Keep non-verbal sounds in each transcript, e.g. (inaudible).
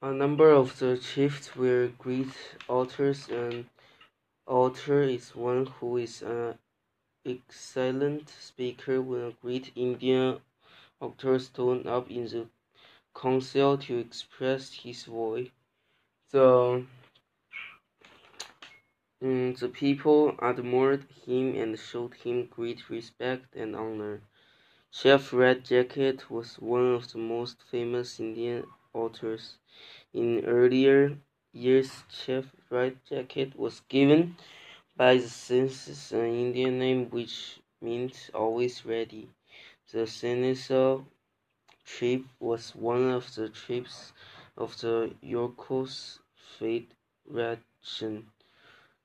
A number of the chiefs were great authors, and author is one who is an excellent speaker. When a great Indian author stood up in the council to express his voice, the um, the people admired him and showed him great respect and honor. Chef Red Jacket was one of the most famous Indian authors. In earlier years, Chief Red Jacket was given by the Senecas an Indian name which means always ready. The Seneca trip was one of the trips of the Iroquois Federation.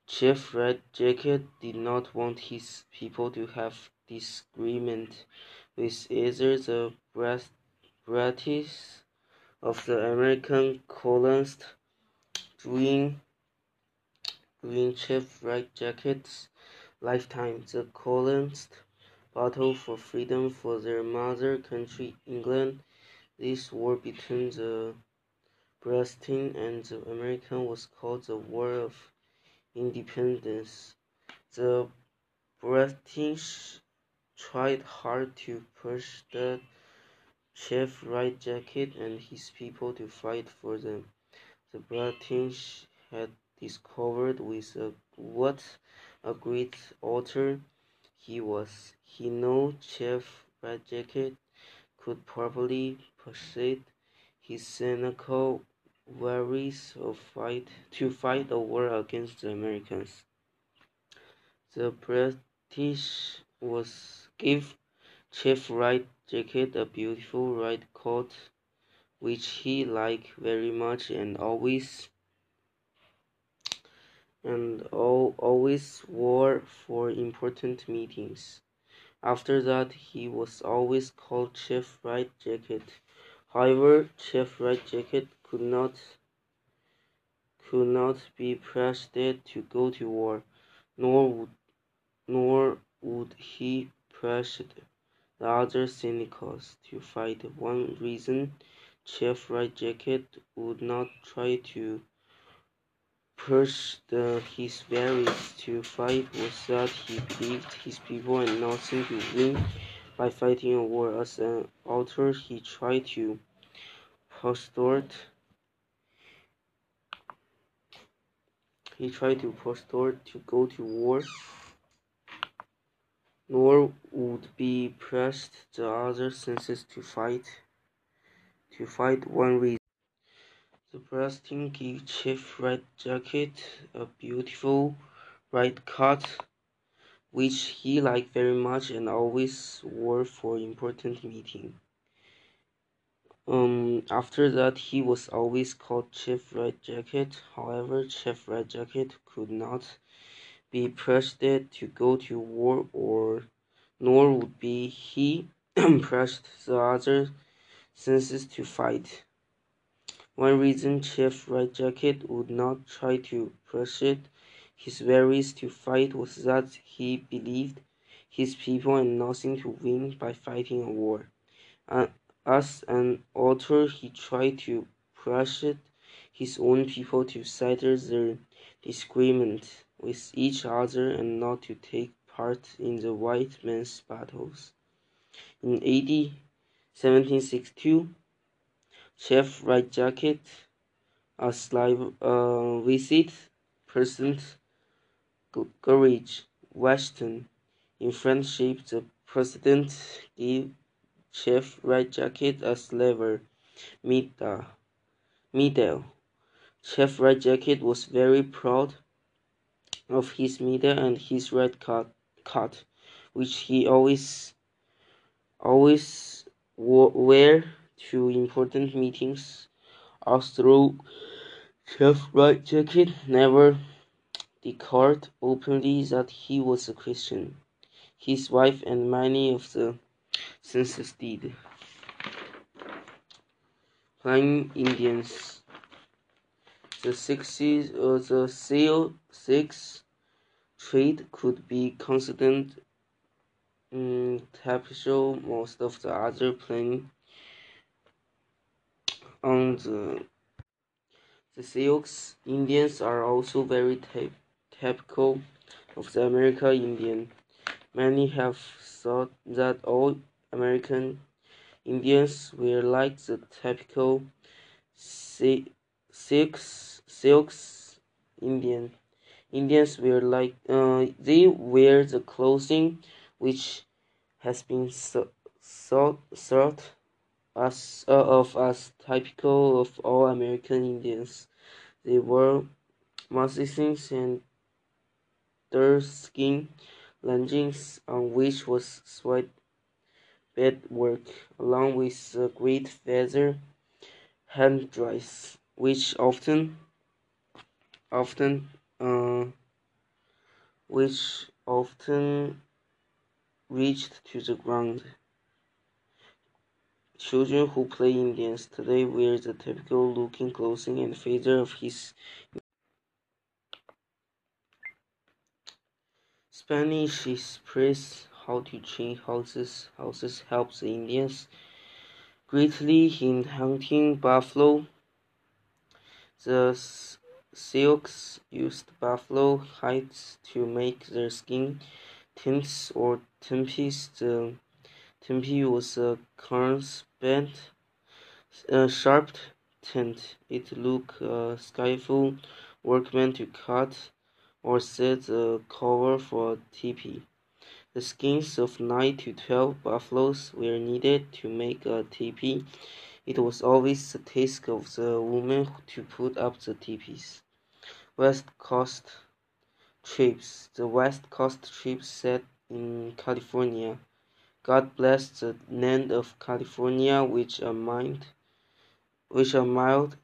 Chief Red Jacket did not want his people to have disagreement with either the British of the American colonists during during Chef Red Jacket's lifetime. The colonists battled for freedom for their mother country, England. This war between the British and the American was called the War of Independence. The British tried hard to persuade Chef Red Jacket and his people to fight for them. The British had discovered with a, what a great author he was. He knew Chef Red Jacket could properly persuade his Seneca worries of fight to fight a war against the Americans. The British was give Chief Red Jacket a beautiful red coat, which he liked very much and always and all, always wore for important meetings. After that, he was always called Chef Red Jacket. However, Chef Red Jacket could not could not be persuaded to go to war, nor would nor would he persuade the other Senecas to fight. One reason Chef Red Jacket would not try to push the, his berries to fight was that he believed his people had nothing to win by fighting a war. As an author, he tried to postulate he tried to postulate to go to war, nor would be pressed the other Senecas to fight. To fight one reason. The Preston gave Chef Red Jacket a beautiful red coat, which he liked very much and always wore for important meetings. Um, after that, he was always called Chief Red Jacket. However, Chief Red Jacket could not be persuaded to go to war, or nor would be he (clears throat) pressed the other Senecas to fight. One reason Chief Red Jacket would not try to persuade his berries to fight was that he believed his people had nothing to win by fighting a war. Uh, as an author, he tried to persuade his own people to settle their disagreement with each other and not to take part in the white man's battles. In AD 1762, Chef Red Jacket, a slave uh, visit President George Washington. In friendship, the president gave Chef Red Jacket a slaver medal. medal. Chef Red Jacket was very proud of his medal and his red cut which he always always wear to important meetings. Although Chef Red Jacket never declared openly that he was a Christian. His wife and many of the Senecas did. Plain Indians. The sixes or the seal six trade could be considered um, typical most of the other plain on the The Sioux Indians are also very typical of the American Indian. Many have thought that all American Indians were like the typical Sioux Indian. Indians wear like uh, they wear the clothing which has been thought as uh, of as typical of all American Indians. They wore moccasins and deerskin leggings on which was sweat bedwork, along with a great feather headdress, which often often uh, which often reached to the ground. Children who play Indians today wear the typical looking clothing and feather of his Spanish express how to change houses. Houses helps the Indians greatly in hunting buffalo. The Sioux used buffalo hides to make their skin tints or teepees. The teepee was a corn-bent, uh, sharp tint. It took a skillful workman to cut or set the cover for a teepee. The skins of nine to twelve buffaloes were needed to make a teepee. It was always the task of the woman to put up the teepees. West Coast trips. The West Coast trip set in California. God bless the land of California, which a mild, which a mild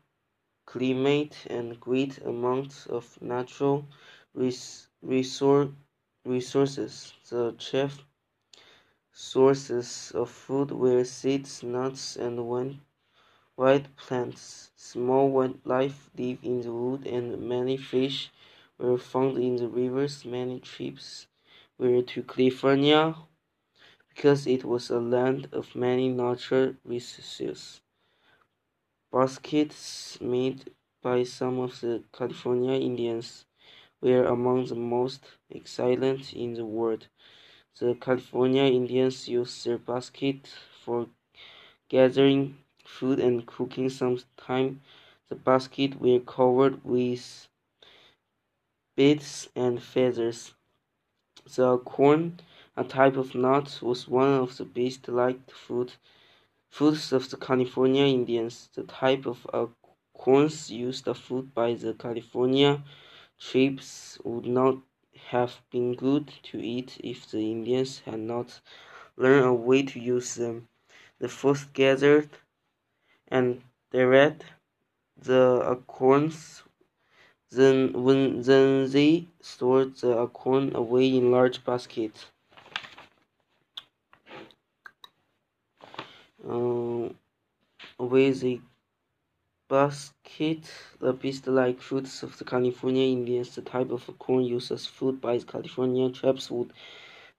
climate and great amounts of natural res, resor, resources. The chief sources of food were seeds, nuts, and wind Wild plants, small wildlife live in the wood, and many fish were found in the rivers. Many trips were to California because it was a land of many natural resources. Baskets made by some of the California Indians were among the most excellent in the world. The California Indians used their basket for gathering food and cooking sometime the basket were covered with bits and feathers. The corn, a type of nut, was one of the best liked food foods of the California Indians. The type of uh, corns used food by the California tribes would not have been good to eat if the Indians had not learned a way to use them. The first gathered and they read the acorns. Then, when then they stored the acorn away in large baskets. Uh, away the basket, the beast-like fruits of the California Indians, the type of corn used as food by the California tribes, would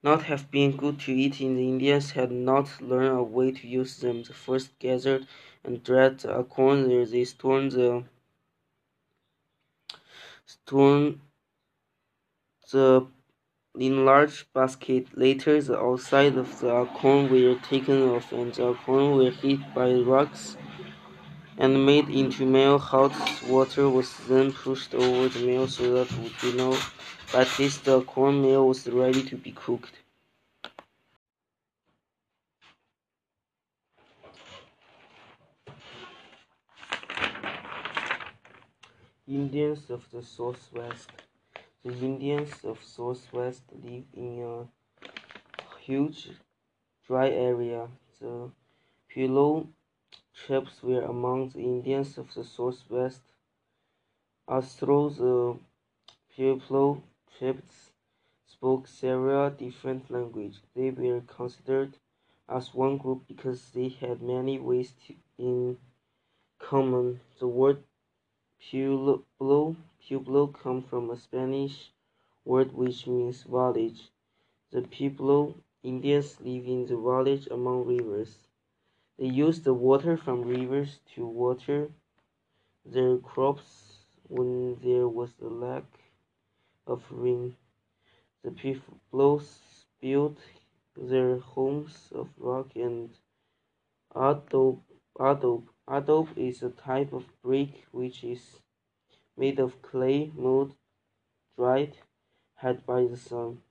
not have been good to eat in the Indians had not learned a way to use them. The first gathered and acorn there they stored the stored uh, the uh, in large basket. Later the outside of the corn were taken off and the corn were hit by rocks and made into meal. Hot water was then pushed over the meal so that would be no at least the corn meal was ready to be cooked. Indians of the Southwest. The Indians of Southwest live in a huge dry area. The Pueblo tribes were among the Indians of the Southwest. Although the Pueblo tribes spoke several different languages, they were considered as one group because they had many ways in common. The word Pueblo, Pueblo come from a Spanish word which means village. The Pueblo Indians live in the village among rivers. They use the water from rivers to water their crops when there was a lack of rain. The people built their homes of rock and adobe. adobe. Adobe is a type of brick which is made of clay mold dried, hot by the sun.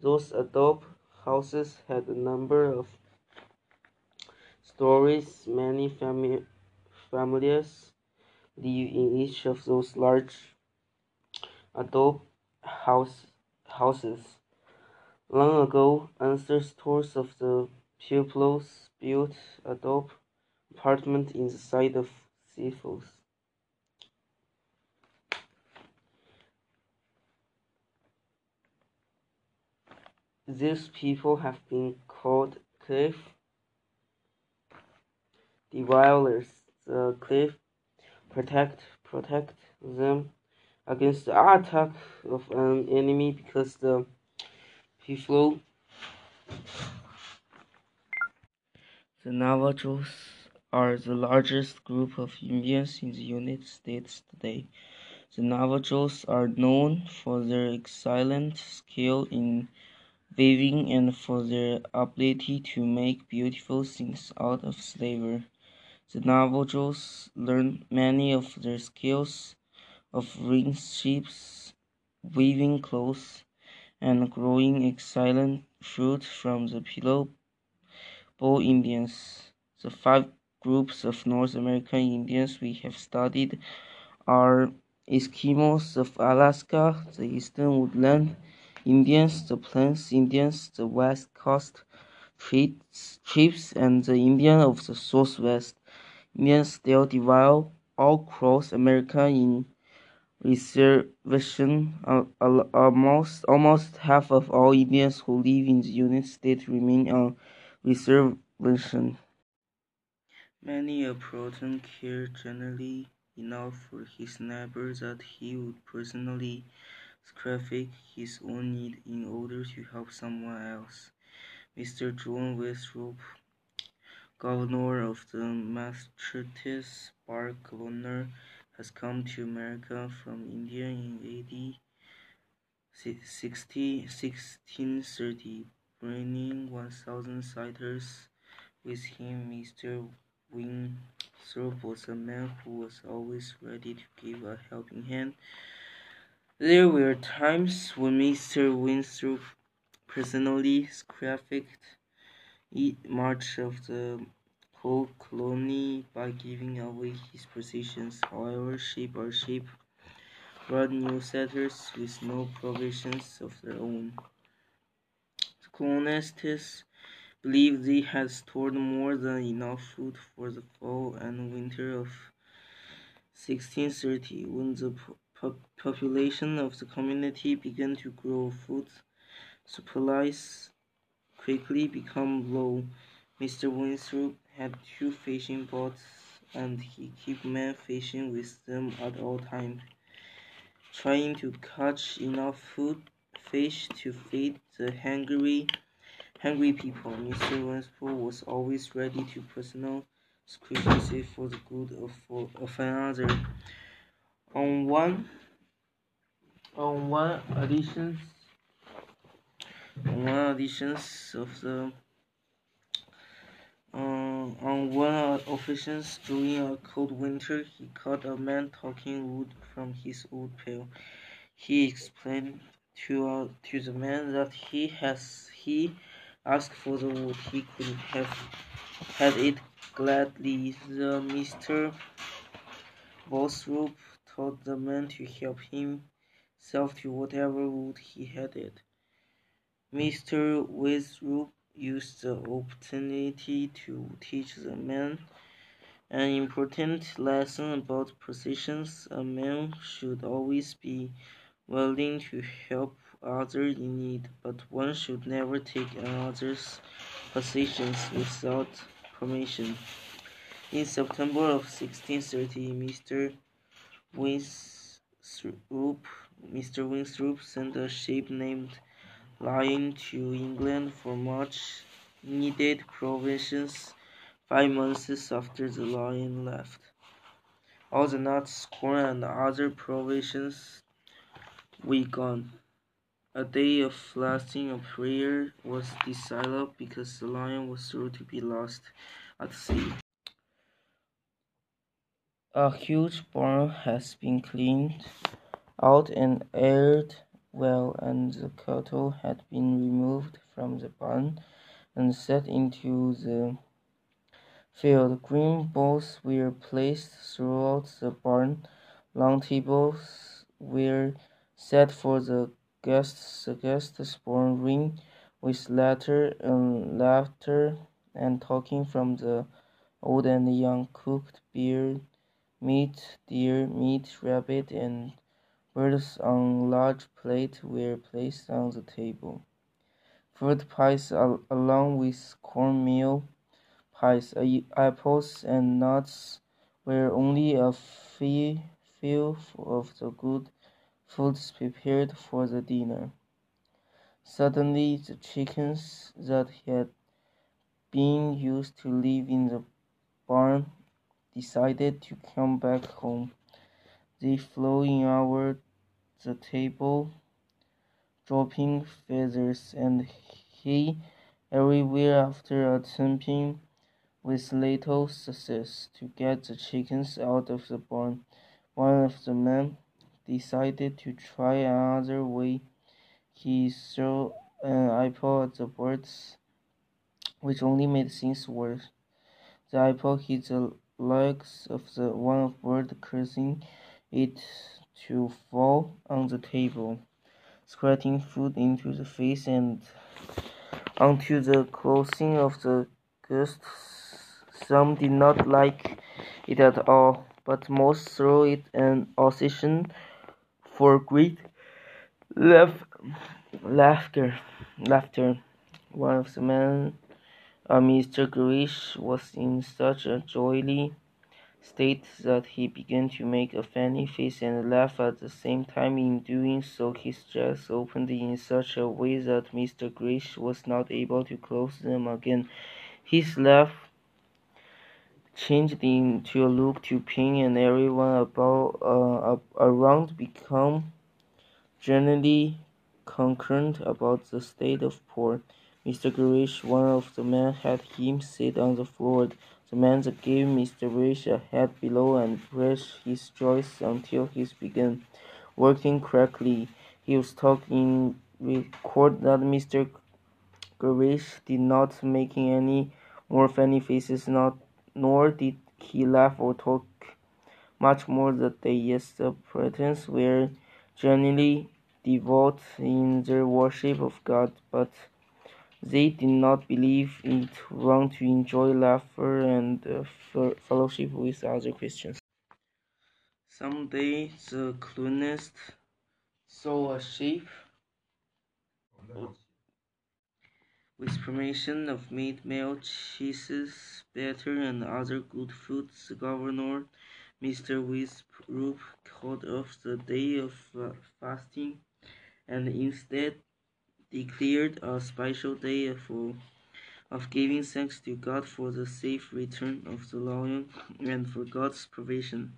Those adobe houses had a number of stories. Many fami families live in each of those large adobe house houses. Long ago, ancestors of the Pueblos built adobe apartment in the side of Cephals. These people have been called cliff dwellers. The cliff protect protect them against the attack of an enemy because the people the Navajos are the largest group of Indians in the United States today. The Navajos are known for their excellent skill in weaving and for their ability to make beautiful things out of slavery. The Navajos learned many of their skills of rearing sheep, weaving clothes, and growing excellent fruit from the Pueblo Indians. The five groups of North American Indians we have studied are Eskimos of Alaska, the Eastern Woodland Indians, the Plains Indians, the West Coast Chiefs, and the Indians of the Southwest. Indians still divide all across America in reservation. almost almost half of all Indians who live in the United States remain on reservation. Many a Puritan cared generally enough for his neighbor that he would personally sacrifice his own need in order to help someone else. Mr. John Winthrop, governor of the Massachusetts Bay Colony, has come to America from India in AD 60, 1630, bringing 1,000 settlers with him. Mr. Winthrop was a man who was always ready to give a helping hand. There were times when Mr. Winthrop personally scrapped much of the whole colony by giving away his possessions. However, sheep are sheep, brought new settlers with no provisions of their own. The colonists believed they had stored more than enough food for the fall and winter of 1630. When the po population of the community began to grow, food supplies quickly become low. Mr. Winthrop had two fishing boats and he kept men fishing with them at all times, trying to catch enough food fish to feed the hungry hungry people. Mr. Winthrop was always ready to personal sacrifice for the good of, for, of another. On one on one edition on one editions of the uh, on one occasion during a cold winter, he caught a man talking wood from his wood pile. He explained to uh, to the man that he has he asked for the wood. He could have had it gladly. The Mister Winthrop told the man to help himself to whatever wood he had it. Mr. Winthrop used the opportunity to teach the man an important lesson about positions. A man should always be willing to help others in need, but one should never take another's possessions without permission. In September of 1630, Mr. Winthrop, Mr. Winthrop sent a ship named Lion to England for much needed provisions five months after the Lion left. all the nuts, corn, and other provisions we gone. A day of fasting and prayer was decided because the lion was sure to be lost at sea. A huge barn has been cleaned out and aired well, and the cattle had been removed from the barn and set into the field. Green bowls were placed throughout the barn. Long tables were set for the guests. The guests born ring with laughter and laughter and talking from the old and young. Cooked beer, meat, deer meat, rabbit, and birds on large plates were placed on the table. Fruit pies along with cornmeal pies, apples, and nuts were only a few, few of the good foods prepared for the dinner. Suddenly, the chickens that had been used to live in the barn decided to come back home. They flew in over the table, dropping feathers and hay everywhere after attempting with little success to get the chickens out of the barn. One of the men decided to try another way. He threw an apple at the birds, which only made things worse. The apple hit the legs of the one bird, causing it to fall on the table, squirting food into the face and onto the clothing of the guests. Some did not like it at all, but most threw it an occasion for great laugh, laughter. Laughter. One of the men, uh, Mr. Grish, was in such a jolly state that he began to make a funny face and laugh at the same time. In doing so, his jaws opened in such a way that Mr. Grish was not able to close them again. His laugh changed into a look to pain, and everyone about uh, around become generally concerned about the state of poor Mr. Grish. One of the men had him sit on the floor. The man gave Mr. Grish a head below and pressed his jaws until he began working correctly. He was talking record that Mr. Grish did not making any more funny faces, not nor did he laugh or talk much more that day. Yes, the Puritans were generally devout in their worship of God, but they did not believe it wrong to enjoy laughter and uh, fellowship with other Christians. Someday the colonist saw a sheep with permission of meat, milk, cheeses, butter, and other good foods. The governor Mr. Winthrop called off the day of uh, fasting and instead declared a special day of, of giving thanks to God for the safe return of the lion and for God's provision.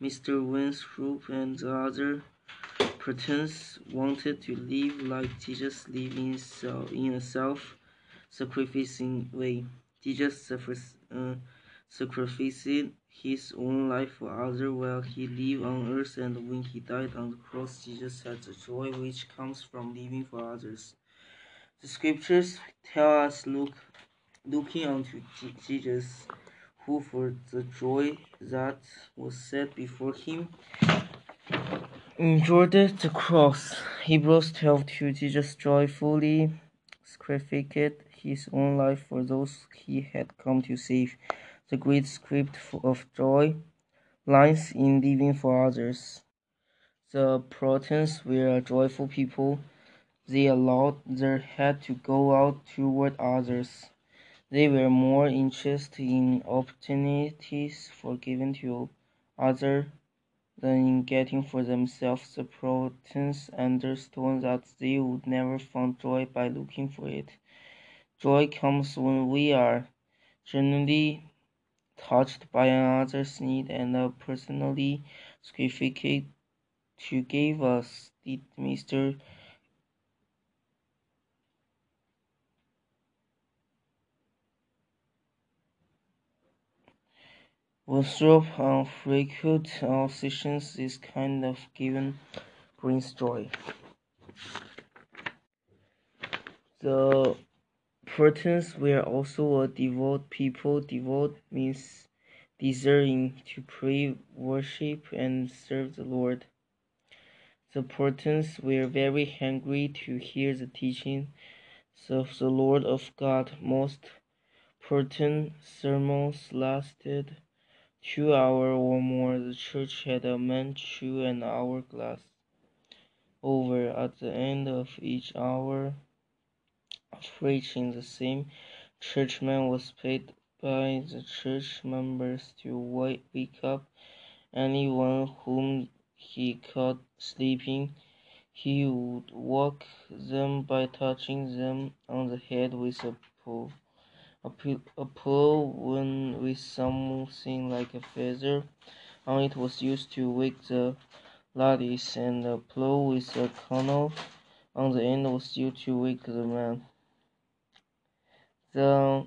Mr. Winthrop and the other Puritans wanted to live like Jesus lived in, in a self-sacrificing way. Jesus uh, sacrificed his own life for others while he lived on earth, and when he died on the cross, Jesus had the joy which comes from living for others. The scriptures tell us look looking unto Jesus, who for the joy that was set before him endured the cross. Hebrews 12 2 Jesus joyfully sacrificed his own life for those he had come to save. The great script of joy lies in living for others. The Puritans were a joyful people. They allowed their head to go out toward others. They were more interested in opportunities for giving to others than in getting for themselves. The Puritans understood that they would never find joy by looking for it. Joy comes when we are genuinely touched by another's need and are personally sacrificed to give us, did Mr. Winthrop on frequent uh, occasions is kind of given brings joy. The Puritans were also a devout people. Devout means desiring to pray, worship, and serve the Lord. The Puritans were very hungry to hear the teaching of the Lord of God. Most Puritan sermons lasted two hours or more. The church had a man chew an hourglass over at the end of each hour of preaching. The same churchman was paid by the church members to wake up anyone whom he caught sleeping. He would wake them by touching them on the head with a pole a pole when with something like a feather on it was used to wake the ladies, and a plow with a kernel on the end was used to wake the man. The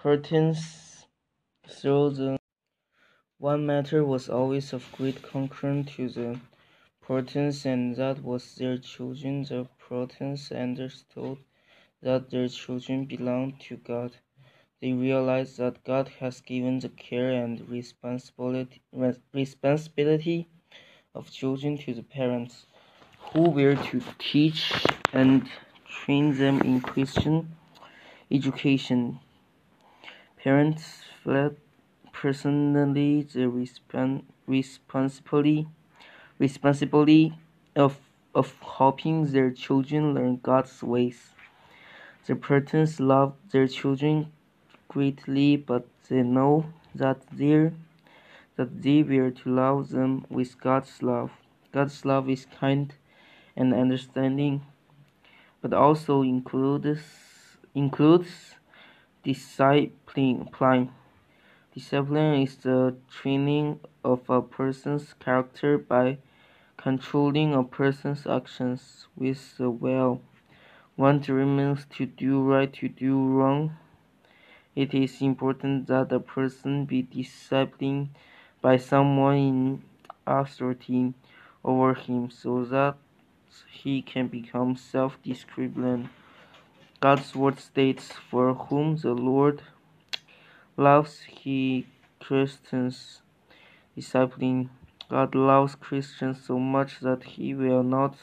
Puritans through the one matter was always of great concern to the Puritans, and that was their children. The Puritans understood that their children belong to God. They realize that God has given the care and responsibility, responsibility of children to the parents, who were to teach and train them in Christian education. Parents felt personally the respon responsibility responsibility of of helping their children learn God's ways. The parents love their children greatly, but they know that they that they were to love them with God's love. God's love is kind and understanding, but also includes includes discipline. Discipline is the training of a person's character by controlling a person's actions with the will. One determines to do right to do wrong. It is important that a person be disciplined by someone in authority over him so that he can become self-disciplined. God's word states, For whom the Lord loves, he Christians discipline. God loves Christians so much that he will not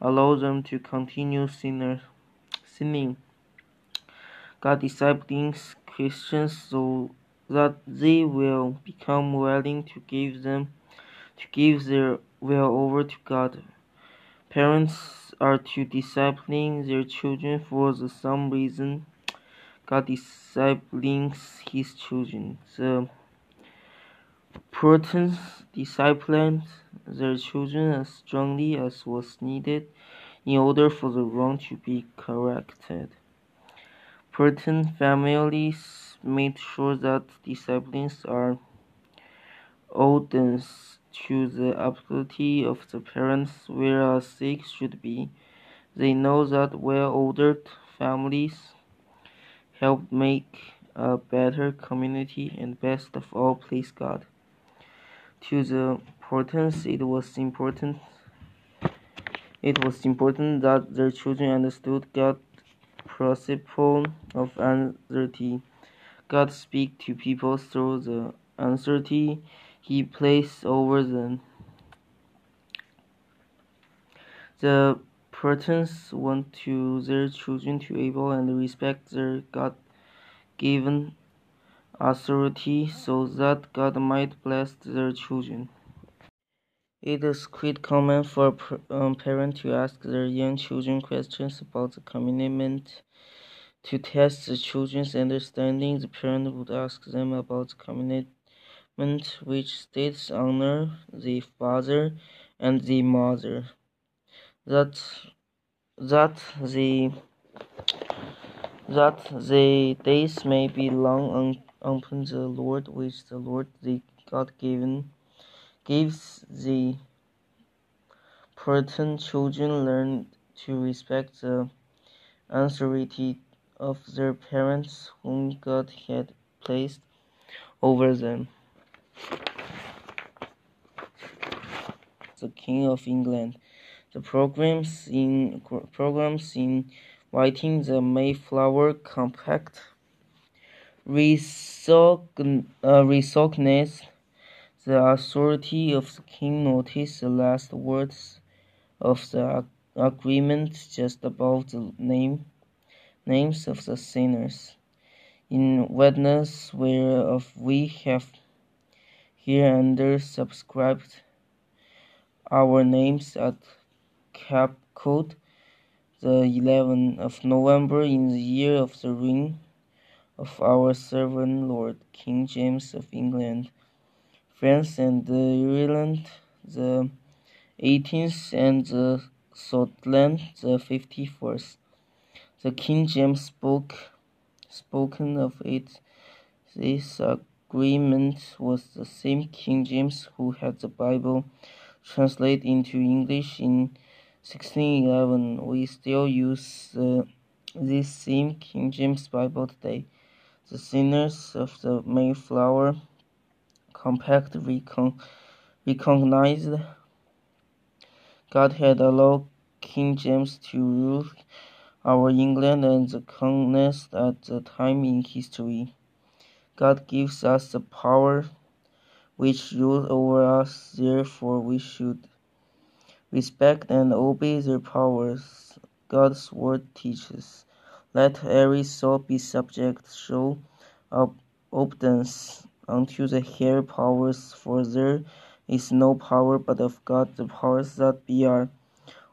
allow them to continue sinning. God disciplines Christians so that they will become willing to give them to give their will over to God. Parents are to discipline their children for the same reason God disciplines his children. The Puritans disciplined their children as strongly as was needed in order for the wrong to be corrected. Puritan families made sure that disciplines are audience to the ability of the parents, whereas they should be. They know that well-ordered families help make a better community and best of all please God. To the Puritans, it was important it was important that their children understood God's principle of uncertainty. God speaks to people through the uncertainty He placed over them. The Puritans want to their children to able and respect their God-given authority so that God might bless their children. It is quite common for um, parents to ask their young children questions about the commandment. To test the children's understanding, the parent would ask them about the commandment which states honor the father and the mother. That that the that the days may be long upon the Lord, which the Lord the God given gives the Puritan children learn to respect the authority of their parents, whom God had placed over them. The King of England. The programs in programs in writing the Mayflower Compact recognized uh, the authority of the king. Notice the last words of the agreement just above the name names of the sinners. In witness whereof we have hereunder subscribed our names at Cape Cod the 11th of November in the year of the reign of our servant Lord King James of England, France and Ireland the 18th and the Scotland the 51st. The King James spoke spoken of it. This agreement was the same King James who had the Bible translated into English in 1611. We still use uh, this same King James Bible today. The sinners of the Mayflower Compact recon recognized God had allowed King James to rule our England and the continent at the time in history. God gives us the power which rules over us, therefore we should Respect and obey their powers, God's word teaches. Let every soul be subject, show obedience unto the higher powers, for there is no power but of God. The powers that be are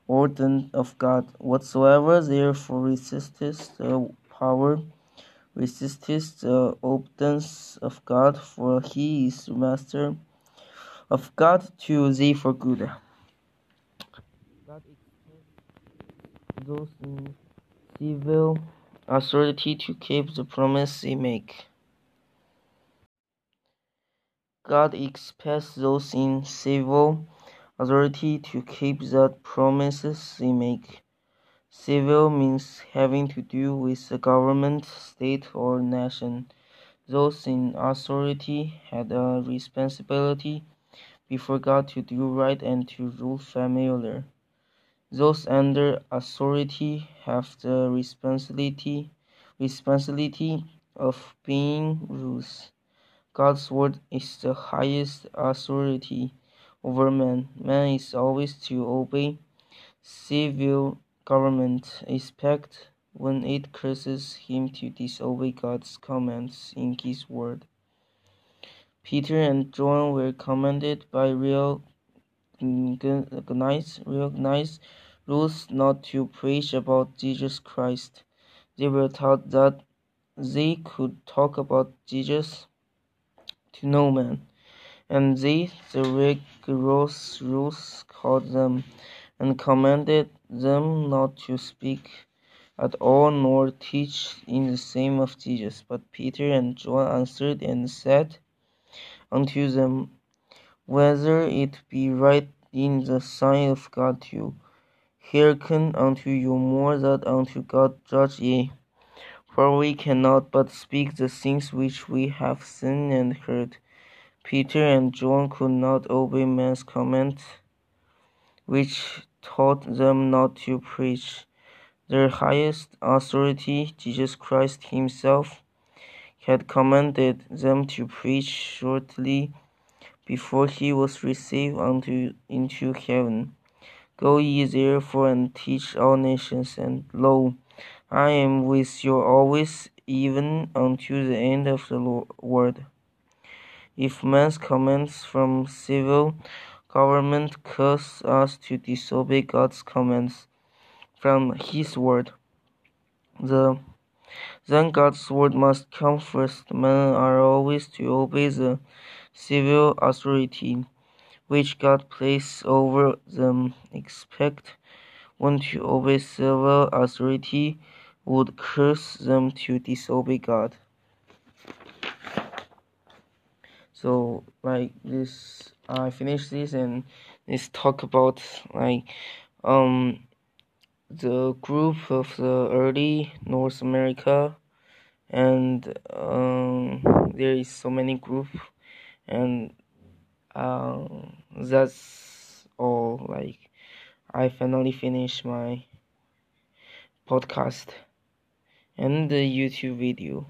ordained of God. Whatsoever therefore resisteth the power, resisteth the obedience of God, for he is master of God to thee for good. God those in civil authority to keep the promise they make. God expects those in civil authority to keep the promises they make. Civil means having to do with the government, state, or nation. Those in authority had a responsibility before God to do right and to rule faithfully. Those under authority have the responsibility responsibility of being rules. God's word is the highest authority over man. Man is always to obey civil government, except when it causes him to disobey God's commands in His word. Peter and John were commanded by real recognize, recognize rules not to preach about Jesus Christ. They were taught that they could talk about Jesus to no man, and they, the rigorous rules, called them and commanded them not to speak at all nor teach in the name of Jesus. But Peter and John answered and said unto them, whether it be right in the sight of God to hearken unto you more than unto God judge ye. For we cannot but speak the things which we have seen and heard. Peter and John could not obey man's command, which taught them not to preach. Their highest authority, Jesus Christ Himself, had commanded them to preach shortly before he was received unto into heaven. Go ye therefore and teach all nations, and lo, I am with you always, even unto the end of the world. If man's commands from civil government cause us to disobey God's commands from His word, the then God's word must come first. Men are always to obey the civil authority which God placed over them. Expect one to obey civil authority would curse them to disobey God. So like this, I finish this and let's talk about like um the group of the early North America and um, there is so many group and um, that's all like I finally finished my podcast and the YouTube video